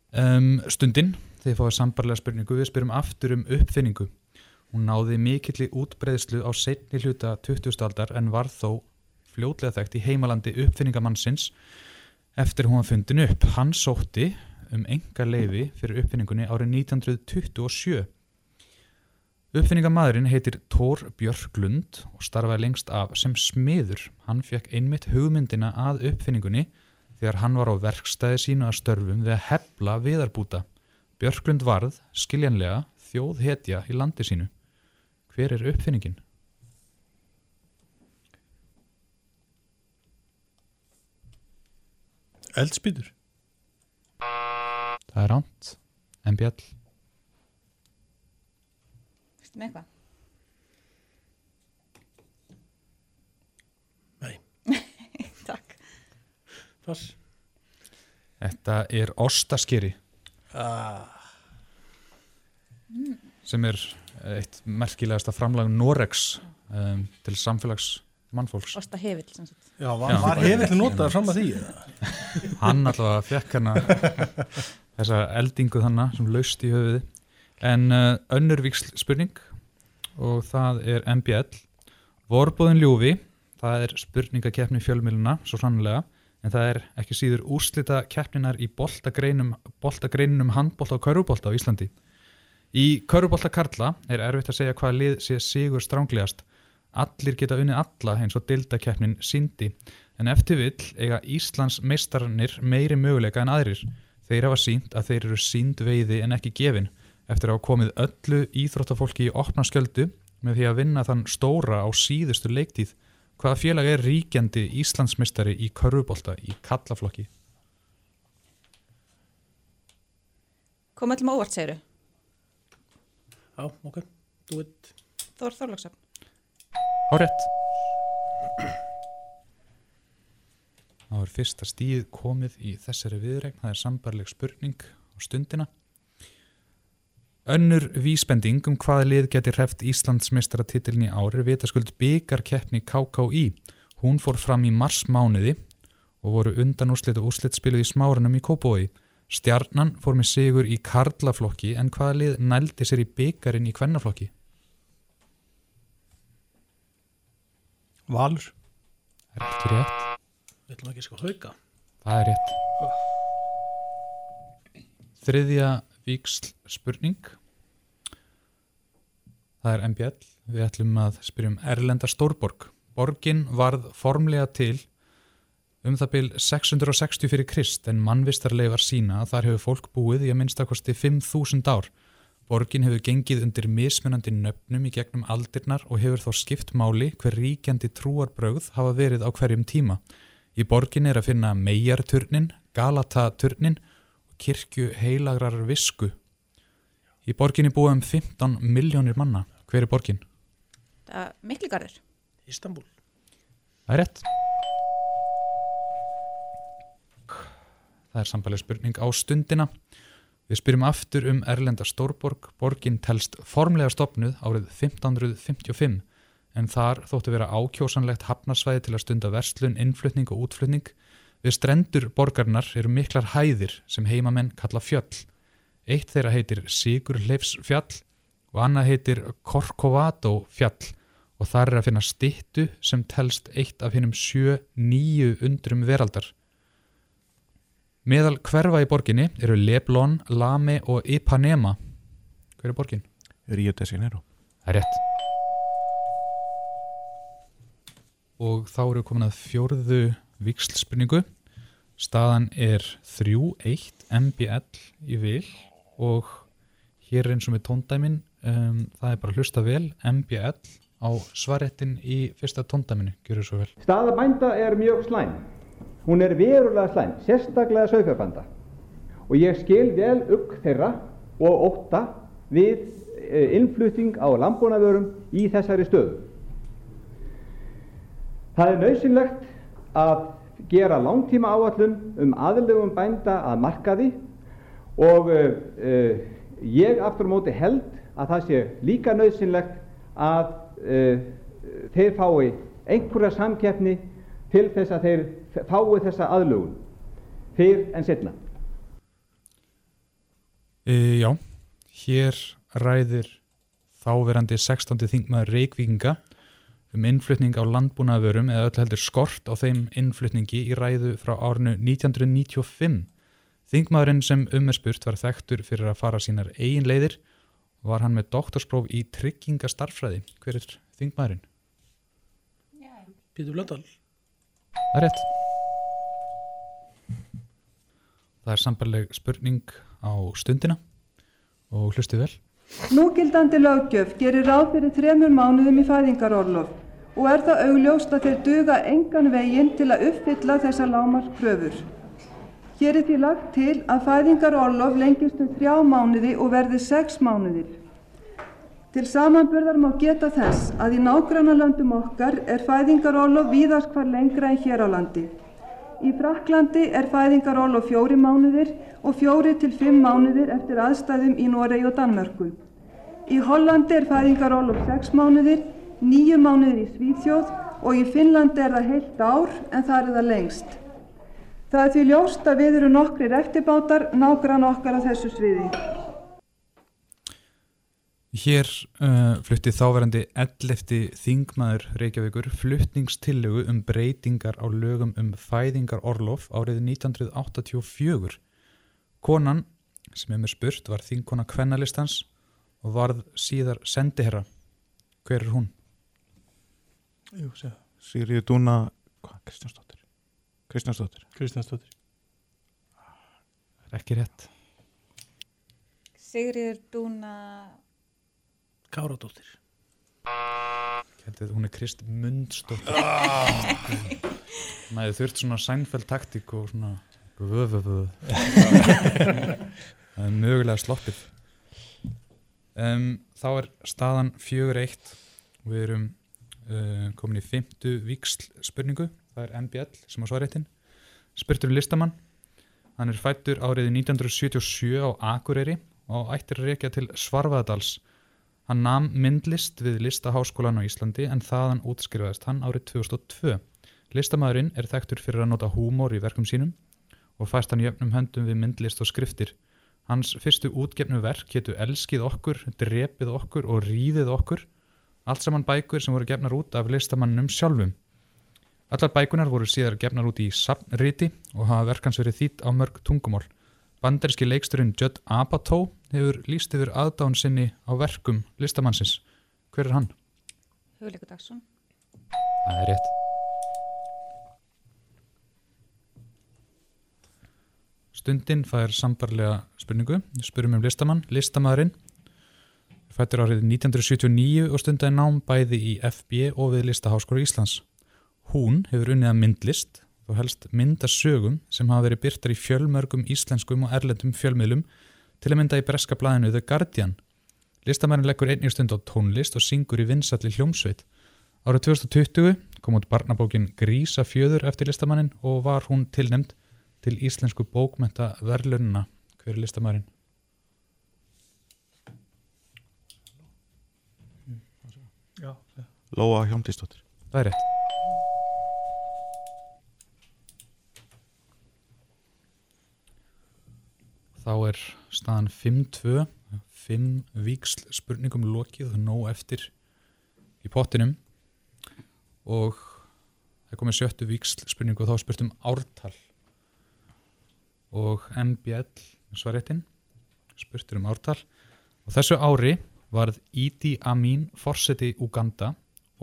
Um, stundin, þið fáið sambarlega spurningu, við spyrum aftur um uppfinningu. Hún náði mikilli útbreiðslu á seinni hluta 20. aldar en var þó fljótlega þekkt í heimalandi uppfinningamannsins eftir hún var fundin upp. Hann sótti um enga leifi fyrir uppfinningunni árið 1927. Uppfinningamadurinn heitir Thor Björklund og starfaði lengst af sem smiður. Hann fekk einmitt hugmyndina að uppfinningunni þegar hann var á verkstæði sínu að störfum við að hefla viðarbúta. Björklund varð, skiljanlega, þjóð hetja í landi sínu. Hver er uppfinningin? Eldspýtur. Það er ránt. MBL. Varstu með eitthvað? Nei. Takk. Pass. Þetta er ostaskeri Ah, sem er eitt merkilegasta framlag Norex um, til samfélags mannfólks. Osta hefill, já, var, var hefði notaður fram að því? Hann allavega fekk hana þessa eldingu þannig sem laust í höfuði. En uh, önnur víksl spurning og það er MBL. Vorbóðin ljúfi, það er spurningakeppni fjölmiluna, svo sannlega, en það er ekki síður úrslita keppninar í boltagreinum, boltagreinum handbolta og körfubolta á Íslandi. Í körfubolta karla er erfitt að segja hvaða lið sé sigur stránglegast. Allir geta unnið alla eins og dildakeppnin síndi, en eftir vill eiga Íslands meistararnir meiri möguleika en aðrir. Þeir hafa sínt að þeir eru sínd veiði en ekki gefin, eftir að hafa komið öllu íþróttafólki í opna skjöldu með því að vinna þann stóra á síðustu leiktíð. Hvaða félag er ríkjandi Íslandsmeistari í körfubolta í kallaflokki? Kom öllum á óvart, segiru. Já, ok. Do it. Þór Þorlóksson. Hárétt. Það var fyrsta stíð komið í þessari viðregn, það er sambarleg spurning á stundina. Önnur vísbending um hvaða lið geti hreft Íslandsmeistaratitilin í ári vitaskuld byggarkeppni KKÍ. Hún fór fram í marsmánuði og voru undan úrslit og úrslit spiluð í smáranum í Kópói. Stjarnan fór með sigur í karlaflokki en hvaða lið nældi sér í byggarinn í kvennaflokki? Valur. Það er ekki rétt. Við ætlum ekki að sko hauka. Það er rétt. Þriðja víksl spurning. Það er MBL. Við ætlum að spyrjum Erlenda Stórborg. Borgin varð formlega til um það byl 660 fyrir Krist en mannvistarleifar sína að þar hefur fólk búið í að minnstakosti 5.000 ár. Borgin hefur gengið undir mismunandi nöfnum í gegnum aldirnar og hefur þó skipt máli hver ríkjandi trúarbrögð hafa verið á hverjum tíma. Í borgin er að finna Meijarturnin, Galataturnin og kirkju heilagrar visku. Í borginni búið um 15 miljónir manna. Hver er borgin? Það er Mikligarður. Istanbul. Það er rétt. Það er sambalið spurning á stundina. Við spyrjum aftur um Erlenda Stórborg. Borgin telst formlega stopnuð árið 1555 en þar þóttu vera ákjósanlegt hafnarsvæði til að stunda verslun, innflutning og útflutning. Við strendur borgarnar eru miklar hæðir sem heimamenn kalla fjöll. Eitt þeirra heitir Sigurleifs fjall og annað heitir Korkovato fjall og þar er að finna stittu sem telst eitt af hinnum sjö nýju undrum veraldar. Meðal hverfa í borginni eru Leblon, Lame og Ipanema. Hver er borgin? Rio de Janeiro. Það er rétt. Og þá eru komin að fjórðu vikslspurningu. Staðan er 3-1 MBL í vil og hér er eins og með tóndæmin, um, það er bara að hlusta vel, MBL á svarettin í fyrsta tóndæminu, gjör svo vel. Staða bænda er mjög slæm. Hún er verulega slæm, sérstaklega sauðfjárbænda. Og ég skil vel ugg þeirra og ótta við eh, innflutning á landbúnaðvörum í þessari stöðu. Það er nöðsynlegt að gera langtíma áallun um aðlögum bænda að markaði og uh, uh, ég aftur á móti held að það sé líka nöðsynlegt að uh, þeir fái einhverja samkeppni til þess að þeir fái þessa aðlögun fyrr en setna. E, já, hér ræðir þáverandi 16. þingmaður Reykvíkinga um innflutning á landbúnaðvörum eða öll heldur skort á þeim innflutningi í ræðu frá árnu 1995. Þingmaðurinn sem um er spurt var þekktur fyrir að fara sínar eigin leiðir og var hann með doktorspróf í tryggingastarfræði. Hver er þingmaðurinn? Pítur Blöndal. Það er rétt. Það er sambarleg spurning á stundina og hlustu vel. Núgildandi löggjöf gerir ráð fyrir þremur mánuðum í fæðingarorlof og er það augljóst að þeir duga engan veginn til að uppfylla þessa lámars kröfur. Hér er því lagt til að fæðingarorlof lengist um þrjá mánuði og verði sex mánuðir. Til samanburðar má geta þess að í nágrannalöndum okkar er fæðingarorlof víðast hvar lengra en hér á landi. Í Fraklandi er fæðingarólof fjóri mánuðir og fjóri til fimm mánuðir eftir aðstæðum í Noregi og Danmörku. Í Hollandi er fæðingarólof sex mánuðir, nýju mánuðir í Svíþjóð og í Finnlandi er það heilt ár en það er það lengst. Það er því ljóst að við eru nokkrir eftirbátar nágrann okkar á þessu sviði. Hér uh, flutti þáverandi 11. þingmaður Reykjavíkur flutningstillögu um breytingar á lögum um fæðingar orlof árið 1984. Konan sem er með spurt var þingkona kvennalistans og varð síðar sendiherra. Hver er hún? Jú, segja. Sigriður Dúna, hvað, Kristjánsdóttir? Kristjánsdóttir. Kristjánsdóttir. Það er ekki rétt. Sigriður Dúna Káradóttir. Heldur, hún er Krist Mundsdóttir. Næði þurft svona sænfæld taktík og svona vöföföð. Það er mögulega sloppið. Um, þá er staðan fjögur eitt við erum uh, komin í fymtu víksl spurningu. Það er NBL sem á svaréttin. Spurtur listamann. Hann er fættur árið 1977 á Akureyri og ættir að reykja til Svarfaðadals Hann nam myndlist við listaháskólan á Íslandi en þaðan útskrifaðist hann árið 2002. Listamæðurinn er þekktur fyrir að nota húmor í verkum sínum og fæst hann jöfnum höndum við myndlist og skriftir. Hans fyrstu útgefnu verk héttu Elskið okkur, Drepið okkur og Ríðið okkur, allt saman bækur sem voru gefnar út af listamannum sjálfum. Allar bækunar voru síðar gefnar út í safnriti og hafa verkans verið þýtt á mörg tungumál. Bandaríski leiksturinn Judd Apatow hefur líst yfir aðdán sinni á verkum listamannsins. Hver er hann? Hugleikur Dagsson. Það er rétt. Stundin fær sambarlega spurningu. Spurum um listamann. Listamæðurinn fættur árið 1979 og stundaði nám bæði í FB og við Listaháskóru Íslands. Hún hefur unnið að myndlist og helst myndasögum sem hafa verið byrtar í fjölmörgum íslenskum og erlendum fjölmiðlum til að mynda í breska blæðinu The Guardian. Listamærin leggur einnig stund á tónlist og syngur í vinsalli hljómsveit. Árið 2020 kom út barnabókin Grísa fjöður eftir listamannin og var hún tilnemd til íslensku bókmenta verðlunna. Hver er listamærin? Já. Lóa Hjómdísdóttir. Það er rétt. Þá er staðan 5-2, 5 víksl spurningum lokið nóg eftir í pottinum og það komið sjöttu víksl spurningu og þá spurtum ártal og MBL svaréttin spurtur um ártal og þessu ári varð Idi Amin forseti Uganda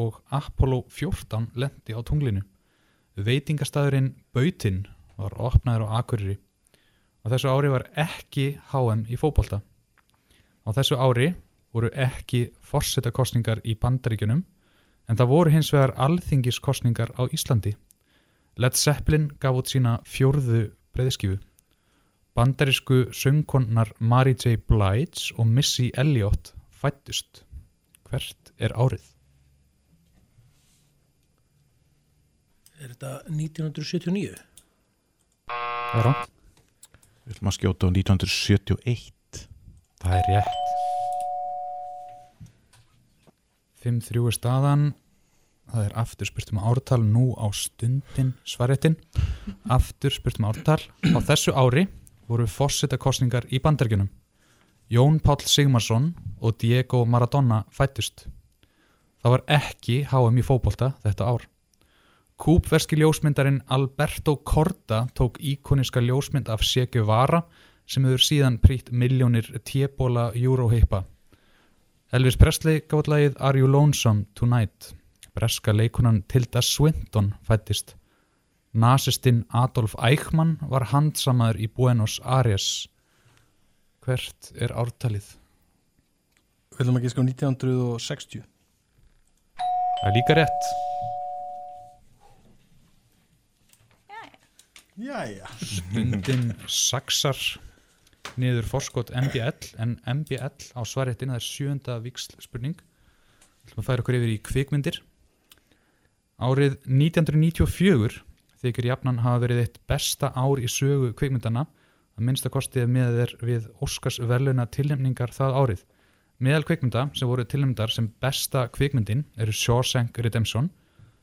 og Apollo 14 lendi á tunglinu. Veitingastæðurinn Bautinn var opnaður á Akureyri. Á þessu ári var ekki HM í fótbolta. Á þessu ári voru ekki forsetakostningar í bandaríkjunum en það voru hins vegar alþingiskostningar á Íslandi. Led Zeppelin gaf út sína fjórðu breyðskifu. Bandarísku söngkonnar Mary J. Blige og Missy Elliott fættust. Hvert er árið? Er þetta 1979? Það er rátt. Við ætlum að skjóta á 1971. Það er rétt. 5-3 er staðan. Það er aftur spurtum ártal nú á stundin svarettin. Aftur spurtum ártal. Á þessu ári voru fórsetakostningar í bandargjunum. Jón Páll Sigmarsson og Diego Maradona fættust. Það var ekki HM í fótbolta þetta ár. Kúpverski ljósmyndarinn Alberto Corda tók íkoniska ljósmynd af Che Guevara sem hefur síðan prýtt miljónir tébóla júróheipa. Elvis Presley gátt lagið Are You Lonesome Tonight? Breska leikunan Tilda Swinton fættist. Nasistinn Adolf Eichmann var handsamaður í Buenos Aires. Hvert er ártalið? Við ætlum að giska á 1960. Það er líka rétt. Jæja. Stundin saksar niður forskot MBL en MBL á svaréttin það er sjönda viksl spurning Það færa okkur yfir í kvikmyndir. Árið 1994 þykir jafnan hafa verið eitt besta ár í sögu kvikmyndana að minnsta kostið með þeir við Óskars verðluna tilnefningar það árið. Meðal kvikmynda sem voru tilnefndar sem besta kvikmyndin eru Shawshank Redemption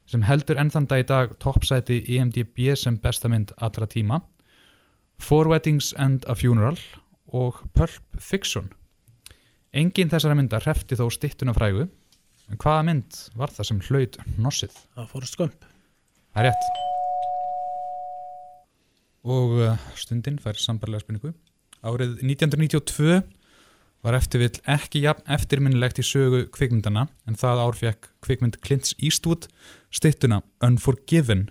sem heldur ennþann dag í dag toppsæti IMDb sem besta mynd allra tíma Four Weddings and a Funeral og Pulp Fiction. Engin þessara myndar hrefti þó stittuna frægu, en hvaða mynd var það sem hlaut nossið? Það fór skömp. Það er rétt. Og uh, stundin fær sambarlega spurningu. Árið 1992 var eftirvill ekki jafn eftirminnilegt í sögu kvikmyndana, en það ár fekk kvikmynd Clint's Eastwood stittuna Unforgiven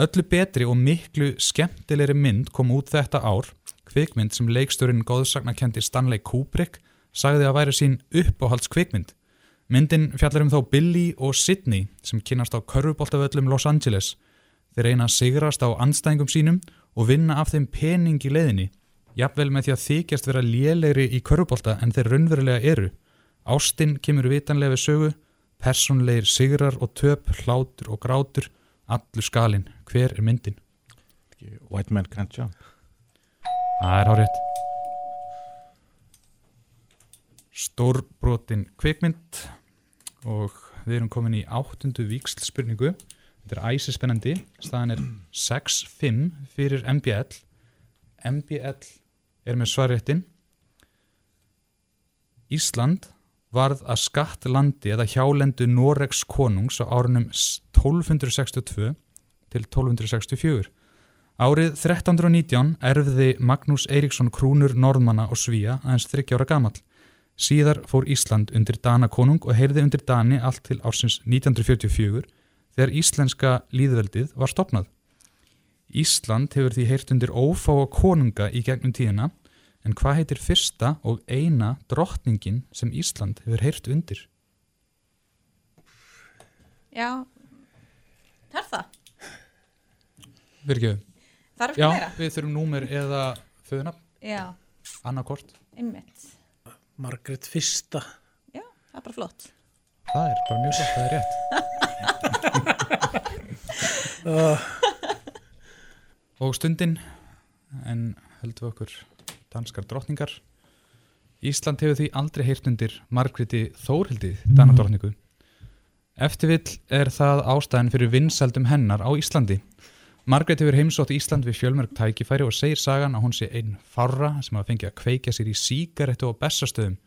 Öllu betri og miklu skemmtilegri mynd kom út þetta ár, kvikmynd sem leikstörinn góðsagnakendi Stanley Kubrick sagði að væri sín uppáhalds kvikmynd. Myndin fjallar um þá Billy og Sidney sem kynast á körfuboltavöllum Los Angeles. Þeir reyna að sigrast á anstæðingum sínum og vinna af þeim pening í leiðinni, jafnvel með því að þykjast vera lélegri í körfubolta en þeir raunverulega eru. Ástinn kemur vitanlega við sögu, personlegir sigrar og töp, hlátur og grátur, allur skalinn. Hver er myndin? White Man Can't Jump. Það er hárétt. Stórbrotin kvikmynd og við erum komin í áttundu víksl spurningu. Þetta er æsispennandi. Staðan er 6-5 fyrir MBL. MBL er með svarréttin. Ísland varð að skattlandi eða hjálendu Noregs konungs á árunum 1262 til 1264. Árið 1319 erfði Magnús Eiríksson krúnur norðmanna og svíja aðeins 30 ára gamall. Síðar fór Ísland undir Dana konung og heyrði undir Dani allt til ársins 1944 þegar íslenska líðveldið var stopnað. Ísland hefur því heyrt undir ófáa konunga í gegnum tíðina en hvað heitir fyrsta og eina drottningin sem Ísland hefur heyrt undir? Já, það er það. Virkið? Þarf ekki Já, meira? við þurfum númer eða föðunafn, Já, annarkort. einmitt. Margrét fyrsta. Já, það er bara flott. Það er bara mjög flott, það er rétt. Uh, Og stundin, en höldum við okkur danskar drottningar. Ísland hefur því aldrei heyrt undir Margréti Þórhildi, danadrottningu. Eftirvill er það ástæðan fyrir vinsældum hennar á Íslandi. Margrét hefur heimsótt Ísland við fjölmörg tækifæri og segir sagan að hún sé einn farra sem hafa fengið að kveikja sér í sígarettu og bessastöðum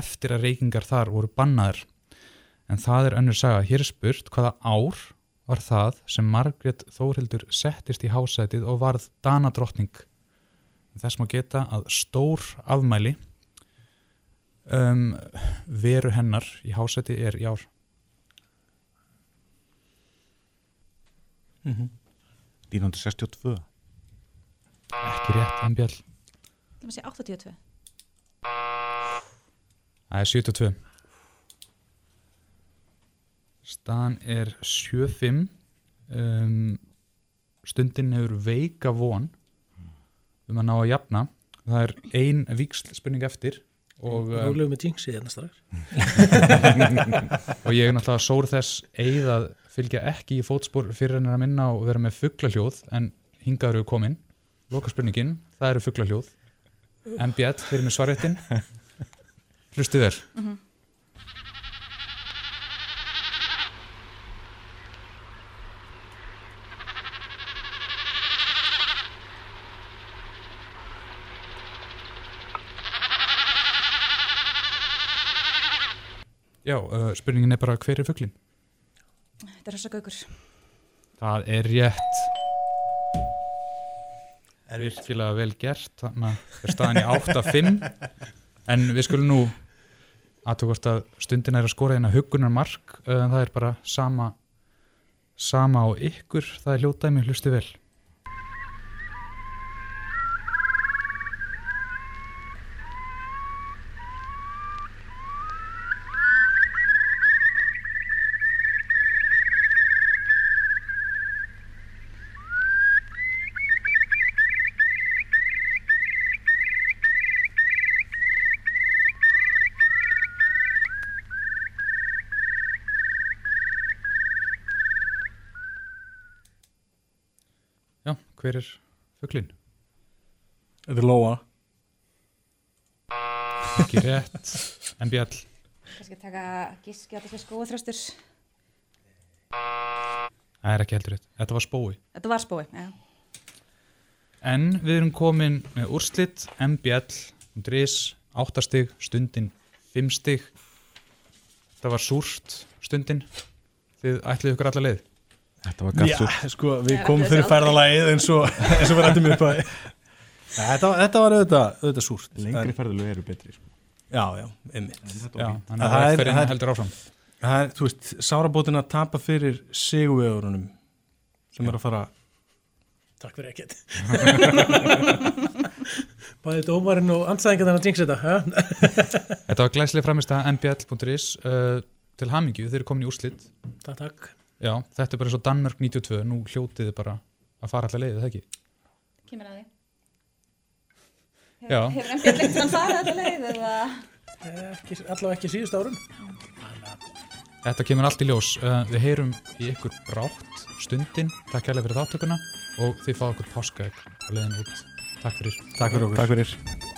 eftir að reykingar þar voru bannaðar. En það er önnur saga. Hér er spurt hvaða ár var það sem Margrét Þórhildur settist í hásætið og varð danadrottning. Þess má geta að stór afmæli um, veru hennar í hásæti er í ár. Mm -hmm. 1962 Ekki rétt, bjall. Það maður sé 82. Það er 72. Staðan er 7-5. Um, stundin hefur veika von um að ná að jafna. Það er ein víksl spurning eftir. Og, um, Rólegum með jinxið hérna strax. og ég er náttúrulega sór þess eigið að fylgja ekki í fótspor fyrir hennar að minna og vera með fugglahljóð en hingaður eru komin. Loka spurningin, það eru fugglahljóð. MBL fyrir með svarréttin. Hlustu vel. Mhm. Já, uh, spurningin er bara hver er fugglin? Þetta er hrossagaukur. Það er rétt. Er virkilega vel gert, þannig að er staðan í 8-5 en við skulum nú aðtökast að stundin er að skora eina hugunar mark, en það er bara sama, sama á ykkur, það er hljótaðið mér hlusti vel. Já, hver er fugglin? Þetta er Lóa. Ekki rétt, en bjall. Kannski taka gíski að þetta sé skóaþröstur. Það er ekki heldur rétt. Þetta var spói. Þetta var spói, já. En við erum komin með úrslit, MBL, dris, 8 stig, stundin 5 stig. Það var súrt stundin. Þið ætluðu ykkur alla leið. Þetta var Já, sko, við komum fyrir ferðalagið eins og, eins og við rættum upp að þetta, var- þetta var auðvitað, auðvitað súrt. Lengri En- ferðalög eru betri sko. Já, já, einmitt. þannig að Það er- það er- heldur áfram. Það er, þú veist, sárabótin að tapa fyrir sigurvegurunum sem er að fara Takk fyrir ekkert. Bæði dómarinn og andstæðingar þannig að jinx þetta. ha? Þetta var glæslega framist að nbl.is uh, til hamingju, þeir eru komin í úrslit. Takk, takk. Já, þetta er bara eins og Danmörk 92, nú hljótið þið bara að fara allar leiðið, það ekki? Kemur að því. Já. Hefur enn björn lengt hann farið þetta leið eða? Ekki, allavega ekki síðust árum. Þetta kemur allt í ljós. Uh, við heyrum í ykkur brátt stundin. Takk kærlega fyrir þáttökuna og þið fá okkur páskaegg á leiðin út. Takk fyrir. Takk fyrir okkur. Takk fyrir